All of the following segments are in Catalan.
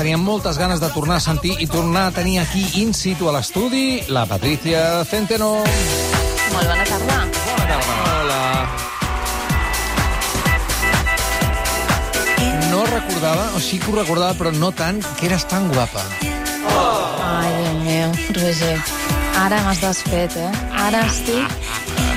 teníem moltes ganes de tornar a sentir i tornar a tenir aquí in situ a l'estudi la Patricia Centeno. Molt bona tarda. Bona tarda. Hola. No recordava, o sí que ho recordava, però no tant, que eres tan guapa. Ai, Déu meu, Roger. Ara m'has desfet, eh? Ara estic...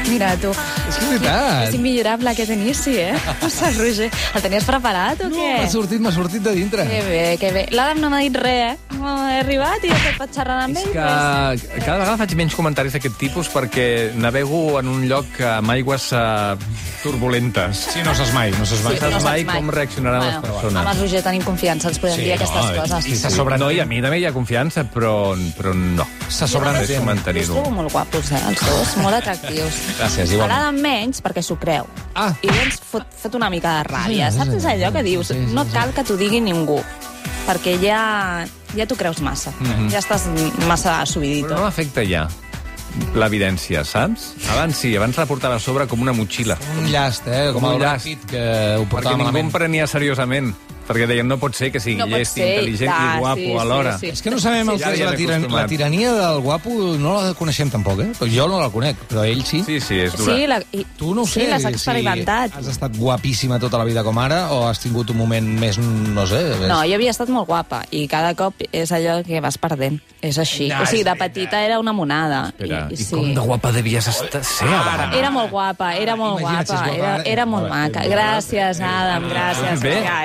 Mira, tu. És que és veritat. És immillorable aquest inici, eh? Ostres, Roger, el tenies preparat o No, què? m'ha sortit, m'ha sortit de dintre. Que bé, que bé. L'Adam no m'ha dit res, eh? No he arribat i de fet xerrant amb És ell. que Pues... cada vegada faig menys comentaris d'aquest tipus perquè navego en un lloc amb aigües uh, turbulentes. Sí, no saps mai, no saps mai. Sí. saps saps mai com reaccionaran les persones. Amb el Roger tenim confiança, ens podem Sí, dir no, aquestes eh, coses. sí, s'ha sobrat. No, i a mi també hi ha confiança, però, però no. S'ha És sobreentès. Els trobo molt guapos, eh, els dos, molt atractius. Gràcies, igualment. L'Adam menys, perquè s'ho creu. Ah. I llavors fot, fot una mica de ràbia. Saps sí, allò sí, que dius? sí, sí, No cal que t'ho digui ningú, perquè ja, ja t'ho creus massa. Ja estàs massa Però subidito. no m'afecta ja l'evidència, saps? Abans sí, abans la portava a sobre com una motxilla. Un llast, eh? Com, Com un llast. Que ho Perquè portava ningú malament. em prenia seriosament. Perquè deien, no pot ser que sigui No llest, ser, intel·ligent clar, i guapo sí, alhora. sí, sí. És que no sabem el Sí, que és ja la, tiran la tirania del guapo, no la coneixem tampoc, eh? Però jo no la conec, però ell sí. Sí, sí, és dura. Sí, la, i, Tu no ho sí, sé, l'has si experimentat. has estat guapíssima tota la vida com ara o has tingut un moment més, no sé... Més... No, jo havia estat molt guapa i cada cop és allò que vas perdent. És així. No, o sigui, de petita era una monada. Espera, i, I, com de guapa devies estar ser ara? Era molt guapa, era molt Imagina't si guapa, guapa era, era molt Vale, maca. sí, Gràcies, Adam, gràcies. Bé. Ja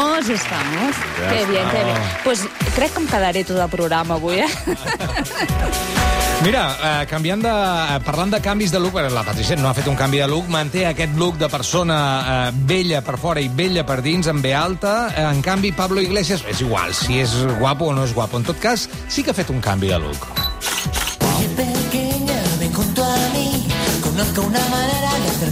estamos, estamos. Qué bien, qué bien. Pues crec que em quedaré tot el programa avui, eh? Mira, eh, canviant de, eh, parlant de canvis de look, perquè la Patricia no ha fet un canvi de look, manté aquest look de persona eh, vella per fora i vella per dins, amb B alta. Eh, en canvi, Pablo Iglesias, és igual si és guapo o no és guapo. En tot cas, sí que ha fet un canvi de look. Oye, pequeña, ven junto a mí. Conozco una manera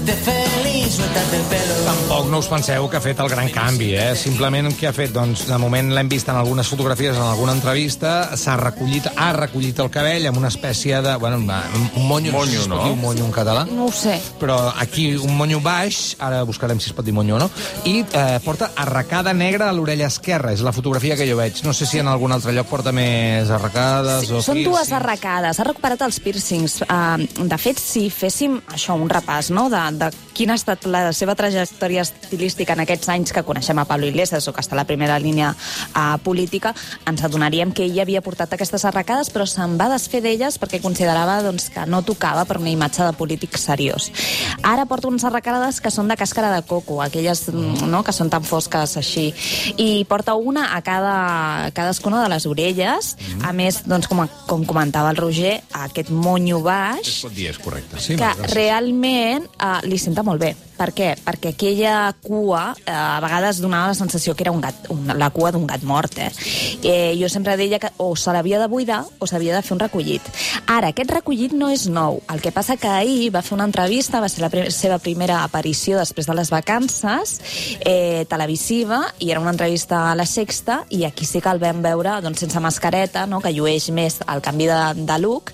de hacerte feliz. Suéltate el pelo. Tampoc no us penseu que ha fet el gran canvi, eh? Simplement què ha fet? Doncs de moment l'hem vist en algunes fotografies, en alguna entrevista, s'ha recollit, ha recollit el cabell amb una espècie de... Bueno, un monyo, Monyo, no un monyo en català. No ho sé. però aquí un monyo baix, ara buscarem si es pot dir monyo o no, i eh, porta arracada negra a l'orella esquerra, és la fotografia que jo veig. No sé si en algun altre lloc porta més arracades o Són dues piercings. arracades. Ha recuperat els piercings. Uh, de fet, si féssim això, un repàs, no?, de, de quina ha estat la seva trajectòria estilística en aquests anys que coneixem a Pablo Iglesias o que està a la primera línia uh, política, ens adonaríem que ell havia portat aquestes arracades, però se'n va desfer d'elles perquè considerava doncs, que no tocava per una imatge de polític seriós. Ara porta unes arracades que són de càscara de coco, aquelles mm, no, que són tan fosques així, i porta una a cada, a cadascuna de les orelles, a més, doncs, com, com comentava el Roger, aquest monyo baix, Es pot dir, és correcte. Sí, que gràcies. realment eh, li senta molt bé. Per què? Perquè aquella cua eh, a vegades donava la sensació que era un gat, un, la cua d'un gat mort. Eh? Eh, jo sempre deia que o se l'havia de buidar o s'havia de fer un recollit. Ara, aquest recollit no és nou. El que passa que ahir va fer una entrevista, va ser la prim seva primera aparició després de les vacances, eh, televisiva, i era una entrevista a la Sexta, i aquí sí que el vam veure doncs, sense mascareta, no? que llueix més el canvi de, de look,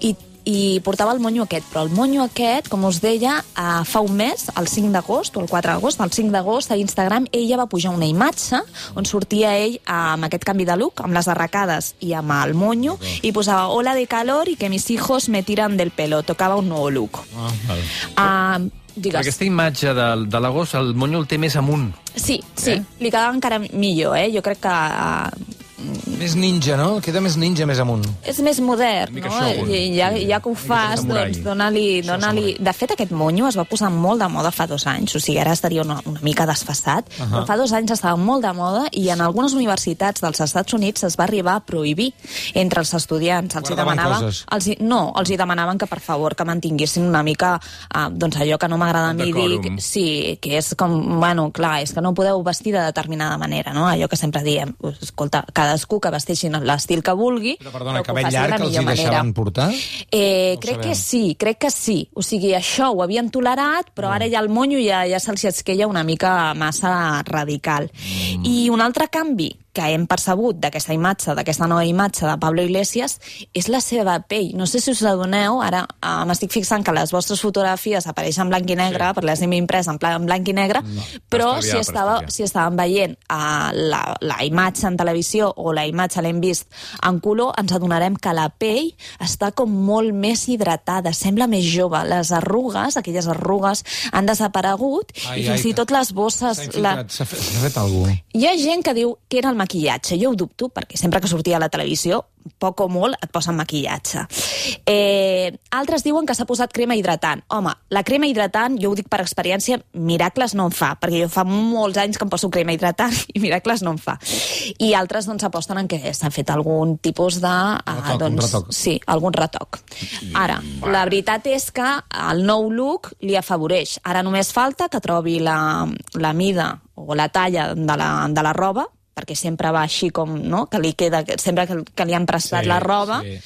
i i portava el monyo aquest, però el monyo aquest, com us deia, eh, fa un mes, el 5 d'agost, o el 4 d'agost, el 5 d'agost, a Instagram, ella va pujar una imatge on sortia ell amb aquest canvi de look, amb les arracades i amb el monyo, i posava hola de calor i que mis hijos me tiran del pelo. Tocava un nou look. Ah, val. Uh, digues. Aquesta imatge de, de l'agost, el monyo el té més amunt. Sí, sí, li quedava encara millor, eh? Jo crec que uh, Més ninja, no? Queda més ninja més amunt. és més modern, no? shogun. I ja, ja que ho fas, doncs dona-li... Dona de fet, aquest monyo es va posar molt de moda fa dos anys, o sigui, ara estaria una, una mica desfassat, uh -huh. però fa dos anys estava molt de moda i en algunes universitats dels Estats Units es va arribar a prohibir entre els estudiants. Els hi Guardaven demanava, coses. els hi, no, els hi demanaven que, per favor, que mantinguessin una mica uh, doncs allò que no m'agrada a mi dir, sí, que és com, bueno, clar, és que no podeu vestir de determinada manera, no? Allò que sempre diem, escolta, cadascú que vesteixin l'estil que vulgui, Però, perdona, que ho cabell de llarg la que els hi manera. portar? Eh, No crec sabem. que sí, crec que sí. O sigui, això ho havien tolerat, però ara ja el monyo ja, ja se'ls esquella una mica massa radical. Mm. I un altre canvi que hem percebut d'aquesta imatge, d'aquesta nova imatge de Pablo Iglesias, és la seva pell. No sé si us adoneu, ara uh, m'estic fixant que les vostres fotografies apareixen en blanc i negre, sí. perquè les hem imprès en, en blanc i negre, no, però per si, per estava, si estàvem veient uh, la, la imatge en televisió o la imatge l'hem vist en color, ens adonarem que la pell està com molt més hidratada, sembla més jove. Les arrugues, aquelles arrugues, han desaparegut Ai, i fins ai, i tot les bosses... S'ha La... fet, fet cosa. Hi ha gent que diu que era el maquillatge. Jo ho dubto, perquè sempre que sortia a la televisió, poc o molt et posen maquillatge. Eh, altres diuen que s'ha posat crema hidratant. Home, la crema hidratant, jo ho dic per experiència, miracles no en fa, perquè jo fa molts anys que em poso crema hidratant i miracles no en fa. I altres doncs aposten en que s'ha fet algun tipus de... eh, Retoc, doncs, retoc. Sí, algun retoc. Ara, la veritat és que el nou look li afavoreix. Ara només falta que trobi la, la mida o la talla de la, de la roba, perquè sempre va així com, no?, que li queda, sempre que, que li han prestat Sí, la roba, sí.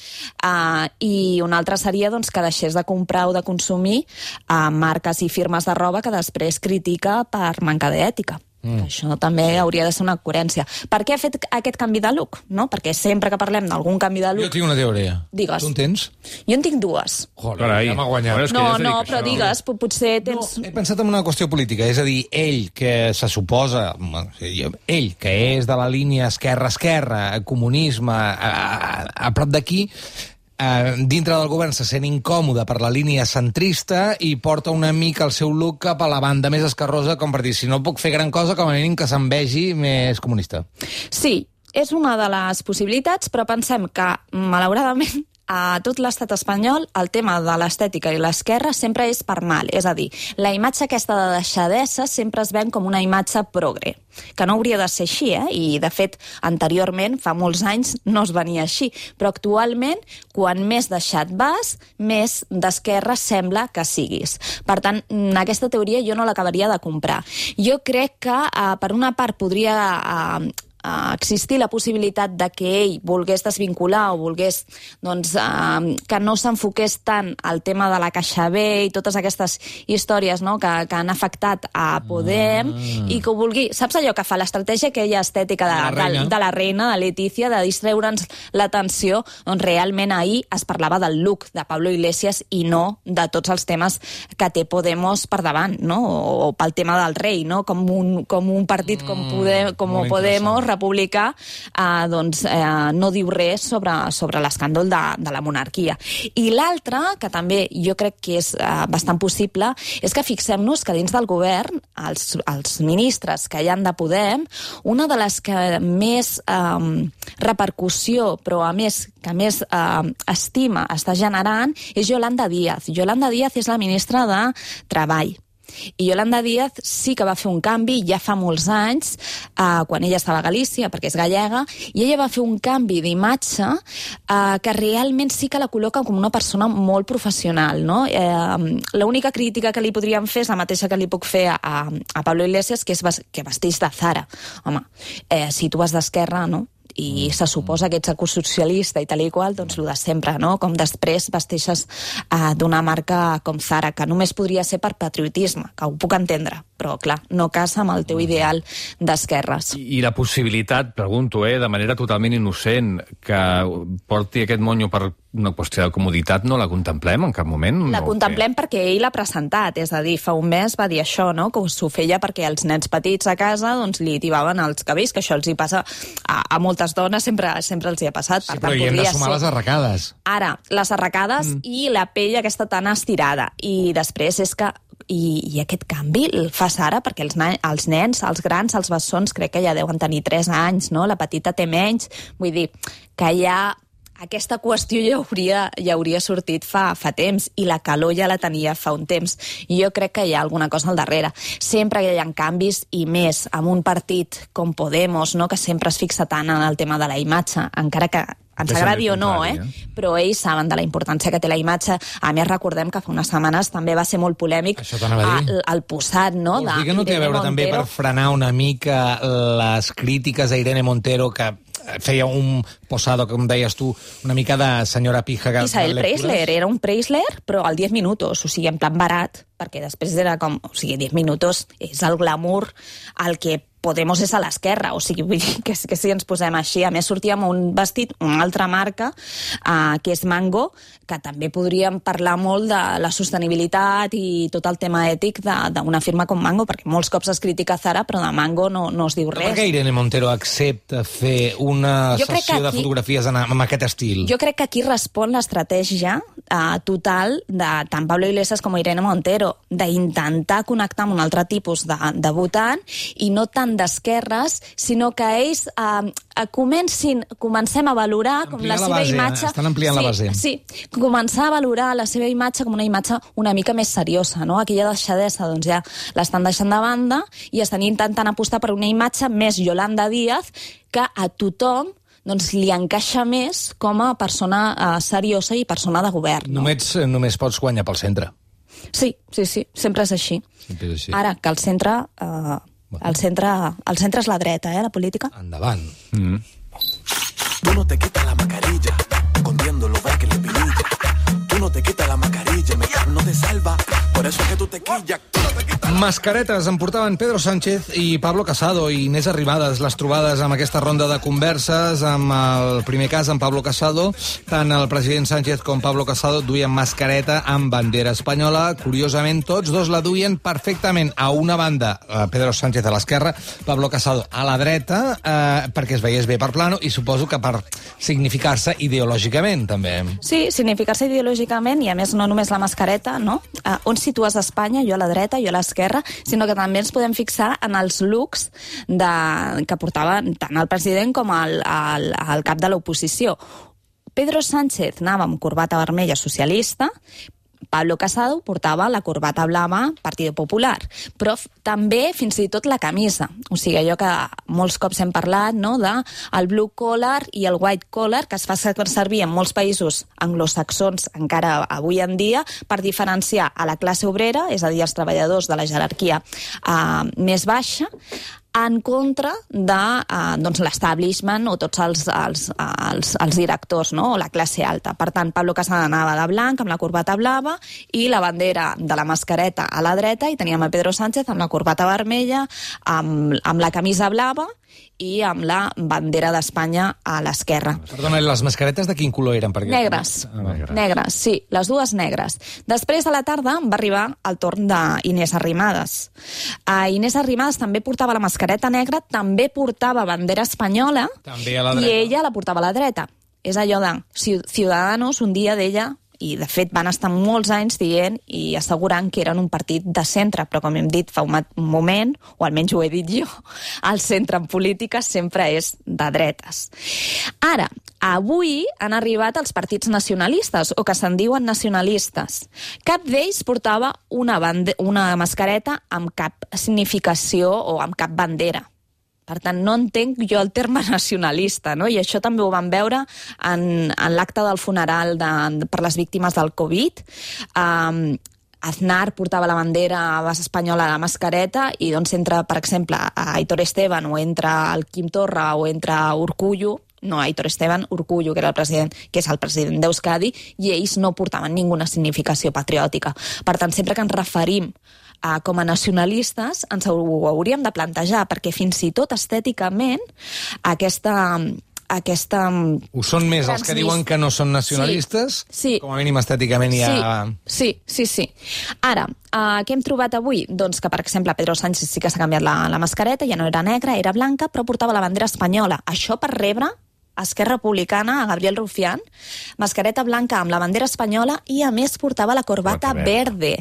uh, i una altra seria doncs, que deixés de comprar o de consumir uh, marques i firmes de roba que després critica per manca d'ètica. Mm. Això també hauria de ser una coherència. Per què ha fet aquest canvi de look? No? Perquè sempre que parlem d'algun canvi de Jo look... tinc una teoria. Digues. Tu en tens? Jo en tinc dues. Joder, Carai. ja m'ha guanyat. No, ja no, a però això. digues, po- potser tens... No, he pensat en una qüestió política, és a dir, ell, que se suposa, ell, que és de la línia esquerra-esquerra, comunisme, a, a, a prop d'aquí, eh, dintre del govern se sent incòmode per la línia centrista i porta una mica el seu look cap a la banda més escarrosa, com per dir, si no puc fer gran cosa, com a mínim que se'n vegi més comunista. Sí, és una de les possibilitats, però pensem que, malauradament, a tot l'estat espanyol el tema de l'estètica i l'esquerra sempre és per mal. És a dir, la imatge aquesta de deixadesa sempre es ven com una imatge progre, que no hauria de ser així, eh? I, de fet, anteriorment, fa molts anys, no es venia així. Però actualment, quan més deixat vas, més d'esquerra sembla que siguis. Per tant, aquesta teoria jo no l'acabaria de comprar. Jo crec que, eh, per una part, podria... Eh, uh, existir la possibilitat de que ell volgués desvincular o volgués doncs, uh, que no s'enfoqués tant al tema de la Caixa B i totes aquestes històries no? que, que han afectat a Podem ah. i que ho vulgui... Saps allò que fa l'estratègia aquella estètica de, La reina. de, de la reina, de Letícia, de distreure'ns l'atenció? Doncs realment ahir es parlava del look de Pablo Iglesias i no de tots els temes que té Podemos per davant, no? O, o pel tema del rei, no? Com un, com un partit com, Podem, com Podemos, republicà, eh, doncs eh, no diu res sobre, sobre l'escàndol de, de la monarquia. I l'altre, que també jo crec que és eh, bastant possible, és que fixem-nos que dins del govern, els, els ministres que hi han de Podem, una de les que més eh, repercussió, però a més que més eh, estima està generant, és Yolanda Díaz. Yolanda Díaz és la ministra de Treball. I Yolanda Díaz sí que va fer un canvi ja fa molts anys, eh, quan ella estava a Galícia, perquè és gallega, i ella va fer un canvi d'imatge eh, que realment sí que la col·loca com una persona molt professional. No? Eh, L'única crítica que li podríem fer és la mateixa que li puc fer a, a Pablo Iglesias, que és que vesteix de Zara. Home, eh, si tu vas d'esquerra, no? I se suposa que ets ecosocialista i tal i qual, doncs el de sempre, no? Com després vesteixes uh, d'una marca com Zara, que només podria ser per patriotisme, que ho puc entendre, però clar, no casa amb el teu ideal d'esquerres. I la possibilitat, pregunto, eh, de manera totalment innocent, que porti aquest monyo per una qüestió de comoditat, no la contemplem en cap moment? La o contemplem perquè ell l'ha presentat, és a dir, fa un mes va dir això, no? que s'ho feia perquè els nens petits a casa doncs, li tibaven els cabells, que això els hi passa a, a moltes dones, sempre, sempre els hi ha passat. Sí, però hi hem de podria sumar ser- les arracades. Ara, les arracades mm. i la pell aquesta tan estirada. I després és que i, i aquest canvi el fa Sara perquè els, els nens, els grans, els bessons crec que ja deuen tenir 3 anys, no? La petita té menys. Vull dir, que ja aquesta qüestió ja hauria, ja hauria sortit fa, fa temps i la calor ja la tenia fa un temps. I jo crec que hi ha alguna cosa al darrere. Sempre hi ha canvis i més amb un partit com Podemos, no? que sempre es fixa tant en el tema de la imatge, encara que ens Deixa'm agradi o el no, contrari, eh? però ells saben de la importància que té la imatge. A més, recordem que fa unes setmanes també va ser molt polèmic el, el posat, no? Vols dir que no té a Irene veure també per frenar una mica les crítiques a Irene Montero que feia un posado, com deies tu, una mica de senyora pija. que- Isabel de? Preisler, era un Preisler, però al 10 minuts, o sigui, en plan barat, perquè després era com, o sigui, 10 minuts és el glamour al que Podemos és a l'esquerra, o sigui, vull dir que, que si ens posem així. A més, sortia amb un vestit, una altra marca, eh, que és Mango, que també podríem parlar molt de la sostenibilitat i tot el tema ètic d'una firma com Mango, perquè molts cops es critica Zara, però de Mango no, no es diu Per res. què Irene Montero accepta fer una Jo sessió que de aquí- fotografies en, amb aquest estil? Jo crec que aquí respon l'estratègia eh, total de tant Pablo Iglesias com Irene Montero, d'intentar connectar amb un altre tipus de, de votant i no tant d'esquerres, sinó que ells eh, eh, comencin, comencem a valorar com la la seva base, imatge... estan ampliant sí, la base. Sí, començar a valorar la seva imatge com una imatge una mica més seriosa, no? Aquella deixadesa, doncs ja l'estan deixant de banda i estan intentant apostar per una imatge més Yolanda Díaz que a tothom doncs, li encaixa més com a persona eh, seriosa i persona de govern. No? Només, només pots guanyar pel centre. Sí, sí, sí, sempre és així. Sempre és així. Ara, que el centre, eh, el centre, el centre és la dreta, eh, la política. Endavant. Tú no te quitas la mascarilla, escondiendo lo que le pililla. Tú no te quitas la mascarilla, me no te salva. Por eso es que tú te quillas. Quitas. Mascaretes en portaven Pedro Sánchez i Pablo Casado i Inés Arribades, les trobades amb aquesta ronda de converses, amb el primer cas, amb Pablo Casado, tant el president Sánchez com Pablo Casado duien mascareta amb bandera espanyola. Curiosament, tots dos la duien perfectament a una banda, eh, Pedro Sánchez a l'esquerra, Pablo Casado a la dreta, eh, perquè es veiés bé per plano i suposo que per significar-se ideològicament, també. Sí, significar-se ideològicament i, a més, no només la mascareta, no? Uh, on situes Espanya? Jo a la dreta, jo a l'esquerra, sinó que també ens podem fixar en els looks de, que portava tant el president com el, el, el cap de l'oposició. Pedro Sánchez anava amb corbata vermella socialista, Pablo Casado portava la corbata blava Partido Popular, però també fins i tot la camisa. O sigui, allò que molts cops hem parlat, no?, de el blue collar i el white collar, que es fa servir en molts països anglosaxons encara avui en dia per diferenciar a la classe obrera, és a dir, els treballadors de la jerarquia eh, més baixa, en contra de eh, doncs, l'establishment o tots els, els, els, els directors no? o la classe alta. Per tant, Pablo Casado anava de blanc amb la corbata blava i la bandera de la mascareta a la dreta i teníem a Pedro Sánchez amb la corbata vermella, amb, amb la camisa blava i amb la bandera d'Espanya a l'esquerra. Perdona, les mascaretes de quin color eren? Perquè... Negres. Ah, va. Negres, sí, les dues negres. Després, a la tarda, va arribar el torn d'Inés Arrimadas. Uh, Inés Arrimadas també portava la mascareta negra, també portava bandera espanyola També a la i dreta. ella la portava a la dreta. És allò de Ciu- Ciudadanos, un dia d'ella, i de fet van estar molts anys dient i assegurant que eren un partit de centre, però com hem dit fa un moment, o almenys ho he dit jo, el centre en política sempre és de dretes. Ara, avui han arribat els partits nacionalistes, o que se'n diuen nacionalistes. Cap d'ells portava una, una mascareta amb cap significació o amb cap bandera. Per tant, no entenc jo el terme nacionalista, no? I això també ho vam veure en, en l'acte del funeral de, per les víctimes del Covid. Um, Aznar portava la bandera a base espanyola de la mascareta i doncs entra, per exemple, a Aitor Esteban o entra el Quim Torra o entra Urcullo, no Aitor Esteban, Urcullo, que era el president, que és el president d'Euskadi, i ells no portaven ninguna significació patriòtica. Per tant, sempre que ens referim a, com a nacionalistes, ens ho, ho hauríem de plantejar, perquè fins i tot estèticament aquesta, aquesta Ho són més els que diuen que no són nacionalistes? Sí, sí. Com a mínim estèticament hi ha... Sí, sí, sí. sí. Ara, uh, què hem trobat avui? Doncs que, per exemple, Pedro Sánchez sí que s'ha canviat la, la mascareta, ja no era negra, era blanca, però portava la bandera espanyola. Això per rebre Esquerra Republicana, a Gabriel Rufián, mascareta blanca amb la bandera espanyola i, a més, portava la corbata verde.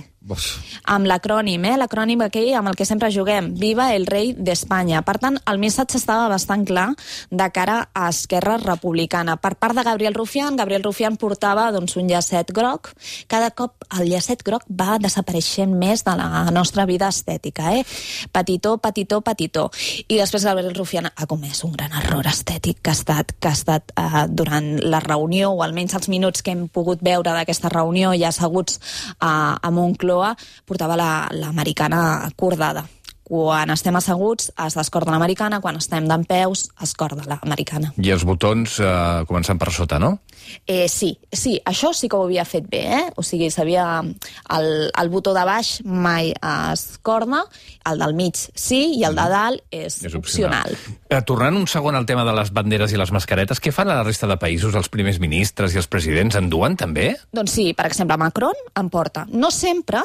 Amb l'acrònim, eh? l'acrònim aquell amb el que sempre juguem, Viva el rei d'Espanya. Per tant, el missatge estava bastant clar de cara a Esquerra Republicana. Per part de Gabriel Rufián, Gabriel Rufián portava doncs, un llacet groc. Cada cop el llacet groc va desapareixent més de la nostra vida estètica. Eh? Petitó, petitó, petitó. I després Gabriel Rufián ha comès un gran error estètic que ha estat, que ha estat eh, durant la reunió, o almenys els minuts que hem pogut veure d'aquesta reunió ja asseguts a, a Moncloa, portava la- l'americana cordada quan estem asseguts es descorda l'americana, quan estem d'en peus es corda l'americana. I els botons eh, començant per sota, no? Eh, sí, sí, això sí que ho havia fet bé, eh? O sigui, sabia... El, el botó de baix mai es corda, el del mig sí, i el de dalt és, És opcional. opcional. Eh, tornant un segon al tema de les banderes i les mascaretes, què fan a la resta de països? Els primers ministres i els presidents en duen també? Doncs sí, per exemple, Macron en porta. No sempre,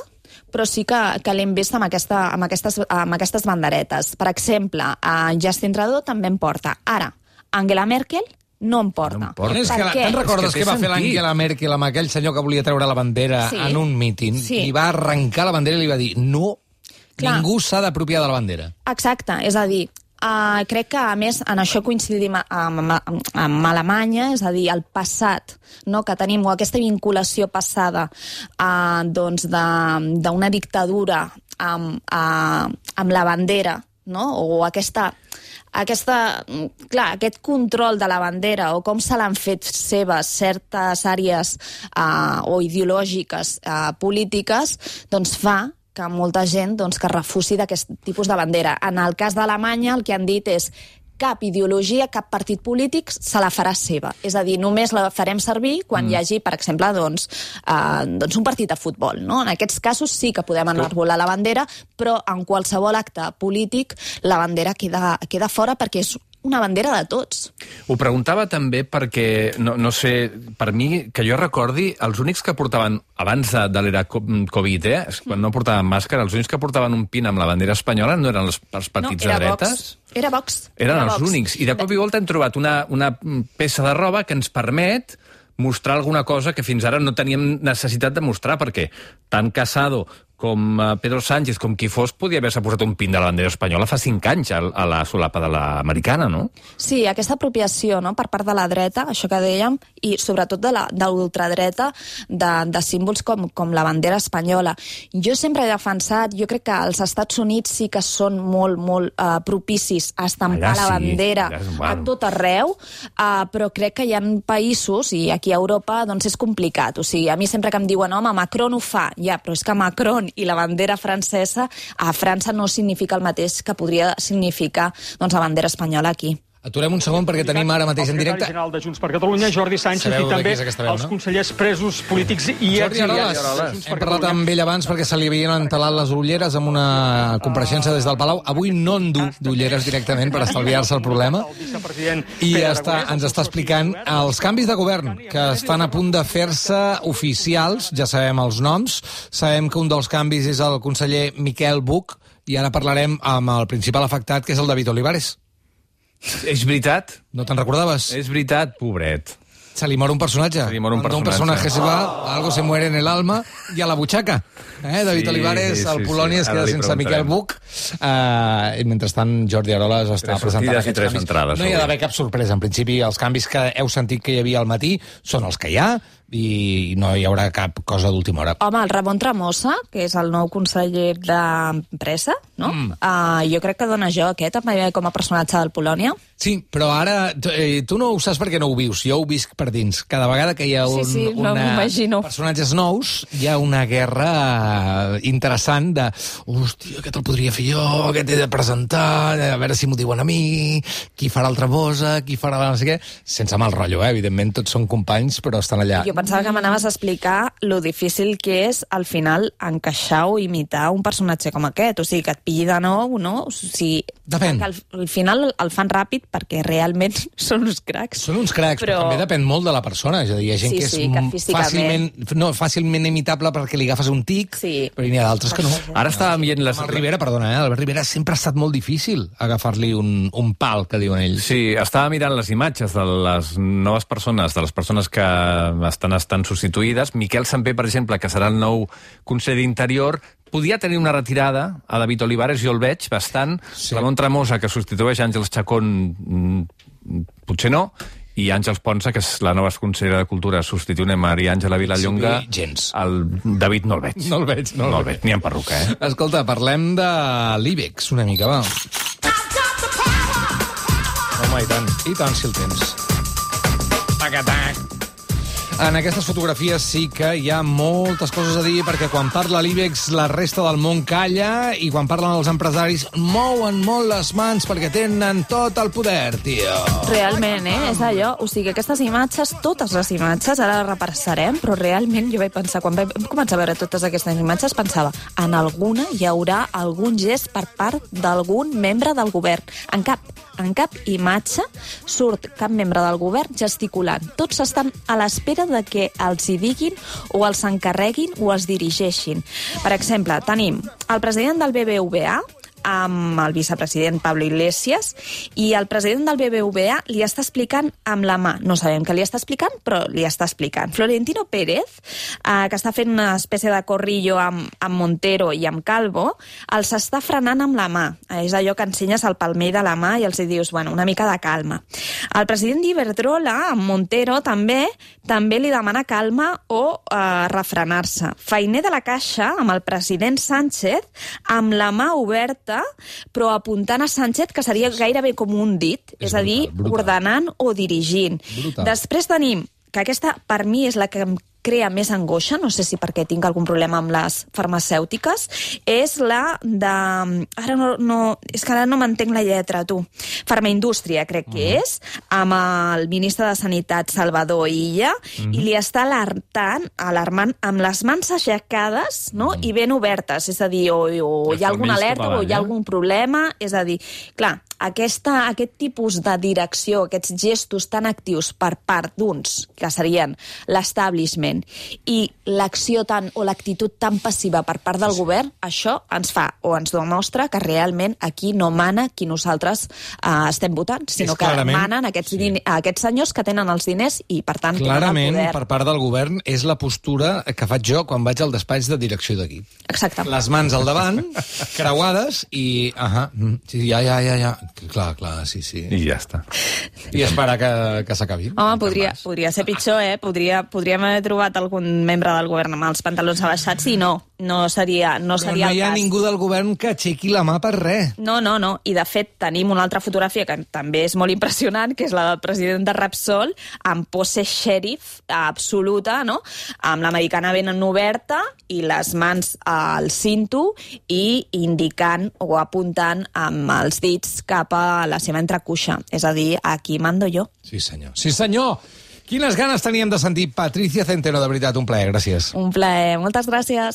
però sí que, que l'hem vist amb, aquesta, amb, aquestes, amb aquestes banderetes. Per exemple, a Justin Trudeau també en porta. Ara, Angela Merkel no en porta. No en porta. És Per que, la- què? te'n recordes És que que, va fer sentit. l'Angela Merkel amb aquell senyor que volia treure la bandera Sí. en un míting? Sí. I va arrencar la bandera i li va dir no, Clar. ningú s'ha d'apropiar de la bandera. Exacte, és a dir, Uh, crec que, a més, en això coincidim amb, amb, amb Alemanya, és a dir, el passat no, que tenim, o aquesta vinculació passada uh, doncs d'una dictadura amb, uh, amb la bandera, no? o aquesta aquesta, clar, aquest control de la bandera o com se l'han fet seves certes àrees uh, o ideològiques uh, polítiques, doncs fa que molta gent doncs, que refusi d'aquest tipus de bandera. En el cas d'Alemanya el que han dit és cap ideologia, cap partit polític se la farà seva. És a dir, només la farem servir quan mm. hi hagi, per exemple, doncs, eh, doncs un partit de futbol. No? En aquests casos sí que podem enarbolar la bandera, però en qualsevol acte polític la bandera queda, queda fora perquè és una bandera de tots. Ho preguntava també perquè, no, no sé, per mi, que jo recordi, els únics que portaven, abans de, de l'era co- Covid, eh, quan no portaven màscara, els únics que portaven un pin amb la bandera espanyola no eren els, els partits no, de dretes? Vox. Era Vox. Eren era els Vox. únics. I de cop i volta hem trobat una, una peça de roba que ens permet mostrar alguna cosa que fins ara no teníem necessitat de mostrar, perquè tant Casado com eh, Pedro Sánchez, com qui fos, podia haver-se posat un pin de la bandera espanyola fa cinc anys a, la solapa de l'americana, no? Sí, aquesta apropiació no, per part de la dreta, això que dèiem, i sobretot de la- de l'ultradreta, de, de símbols com, com la bandera espanyola. Jo sempre he defensat, jo crec que els Estats Units sí que són molt, molt uh, propicis a estampar Allà la sí, bandera a tot arreu, uh, però crec que hi ha països, i aquí a Europa doncs és complicat. O sigui, a mi sempre que em diuen, home, Macron ho fa, ja, però és que Macron i la bandera francesa a França no significa el mateix que podria significar doncs, la bandera espanyola aquí. Aturem un segon perquè tenim ara mateix en el directe... secretari general de Junts per Catalunya, Jordi Sánchez, Sabeu i també veu, els no? consellers presos polítics i Jordi Aroles, exiliats hem parlat amb ell abans perquè se li havien entelat les ulleres amb una compareixença des del Palau. Avui no en du d'ulleres directament per estalviar-se el problema. El I està, ens el està explicant els canvis de govern que estan a punt de fer-se oficials, ja sabem els noms, sabem que un dels canvis és el conseller Miquel Buch, i ara parlarem amb el principal afectat, que és el David Olivares. És veritat? No te'n recordaves? És veritat, pobret. Se li mor un personatge. Se li mor un Cuando un personatge. se va, algo se muere en el alma y a la buchaca. Eh? David Sí, Olivares, sí, el sí, Polònia, sí. es queda sense Miquel. Buch. Uh, I mentrestant, Jordi Aroles està Tres presentant i aquests tres canvis. entrades, No hi ha d'haver cap sorpresa. En principi, els canvis que heu sentit que hi havia al matí són els que hi ha i no hi haurà cap cosa d'última hora. Home, el Ramon Tremosa, que és el nou conseller d'Empresa, no? Mm. Uh, jo crec que dona jo aquest com a personatge del Polònia. Sí, però ara tu, eh, tu no ho saps perquè no ho vius, jo ho visc per dins. Cada vegada que hi ha Sí, un, sí, no una, personatges nous, hi ha una guerra eh, interessant de hòstia, aquest el podria fer jo, aquest he de presentar, a veure si m'ho diuen a mi, qui farà el Tremosa, qui farà no sé què, sense mal rotllo, eh? evidentment tots són companys, però estan allà. Jo pensava que m'anaves a explicar lo difícil que és al final encaixar o imitar un personatge com aquest. O sigui, que et pilli de nou, no? O sigui, Depèn. Que al, al final el fan ràpid perquè realment són uns cracs. Són uns cracs, però... però també depèn molt de la persona. És a dir, hi ha gent Sí, que és sí, que físicament- fàcilment, no, fàcilment imitable perquè li agafes un tic, Sí. però n'hi ha d'altres que no. Ara estàvem veient les... El Rivera, perdona, eh? Albert Rivera sempre ha estat molt difícil agafar-li un, un pal, que diuen ells. Sí, estava mirant les imatges de les noves persones, de les persones que estan, estan substituïdes. Miquel Sampé, per exemple, que serà el nou conseller d'Interior, podia tenir una retirada a David Olivares, jo el veig bastant. Sí. Ramon Tremosa, que substitueix Àngels Chacón, mm, potser no, i Àngels Ponsa, que és la nova consellera de Cultura, substituint a Maria Àngela Vilallonga. Sí, gens. El David no el veig. No el veig, no el no el veig. veig, ni en perruca, eh? Escolta, parlem de l'IBEX una mica, va. Home, i tant. I tant, si el tens. Pacatac. En aquestes fotografies sí que hi ha moltes coses a dir, perquè quan parla l'IBEX la resta del món calla i quan parlen els empresaris mouen molt les mans perquè tenen tot el poder, tio. Realment, eh? És allò. O sigui, aquestes imatges, totes les imatges, ara les repassarem, però realment jo vaig pensar, quan vam començar a veure totes aquestes imatges, pensava, en alguna hi haurà algun gest per part d'algun membre del govern. En cap, en cap imatge surt cap membre del govern gesticulant. Tots estan a l'espera de que els hi diguin o els encarreguin o els dirigeixin. Per exemple, tenim el president del BBVA, amb el vicepresident Pablo Iglesias i el president del BBVA li està explicant amb la mà. No sabem què li està explicant, però li està explicant. Florentino Pérez, eh, que està fent una espècie de corrillo amb, amb Montero i amb Calvo, els està frenant amb la mà. Eh, és allò que ensenyes al palmer de la mà i els dius, bueno, una mica de calma. El president d'Iberdrola, amb Montero, també també li demana calma o eh, refrenar-se. Feiner de la Caixa, amb el president Sánchez, amb la mà oberta, però apuntant a Sánchez, que seria gairebé com un dit, és, És a dir, brutal, brutal. ordenant o dirigint. Brutal. Després tenim que aquesta, per mi, és la que em crea més angoixa, no sé si perquè tinc algun problema amb les farmacèutiques, és la de... Ara no, no, és que ara no m'entenc la lletra, tu. Farmaindústria, crec que és, amb el ministre de Sanitat, Salvador Illa, i li està alertant, alarmant amb les mans aixecades no? i ben obertes, és a dir, o, o hi ha alguna alerta o hi ha eh? algun problema, és a dir, clar, aquesta, aquest tipus de direcció, aquests gestos tan actius per part d'uns, que serien l'establishment, i l'acció tan o l'actitud tan passiva per part del govern, això ens fa o ens demostra que realment aquí no mana qui nosaltres eh, estem votant, sinó És que clarament- manen aquests, sí. aquests senyors que tenen els diners i, per tant, Clarament, tenen el poder. per part del govern, és la postura que faig jo quan vaig al despatx de direcció d'aquí. Exacte. Les mans al davant, creuades, i... Ahà, mm, sí, ja, ja, ja, ja. Clar, clar, sí, sí. I ja està. I esperar que, que s'acabi. Home, podria, podria ser pitjor, eh? Podria, podríem haver trobat algun membre del govern amb els pantalons abaixats i no, no seria, no Però seria no el hi ha cas. ningú del govern que aixequi la mà per res. No, no, no. I, de fet, tenim una altra fotografia que també és molt impressionant, que és la del president de Repsol, amb pose sheriff absoluta, no? amb l'americana ben oberta i les mans al cinto i indicant o apuntant amb els dits cap a la seva entrecuixa. És a dir, aquí mando jo. Sí, senyor. Sí, senyor! Quines ganes teníem de sentir Patricia Centeno, de veritat, un plaer, gràcies. Un plaer. Moltes gràcies.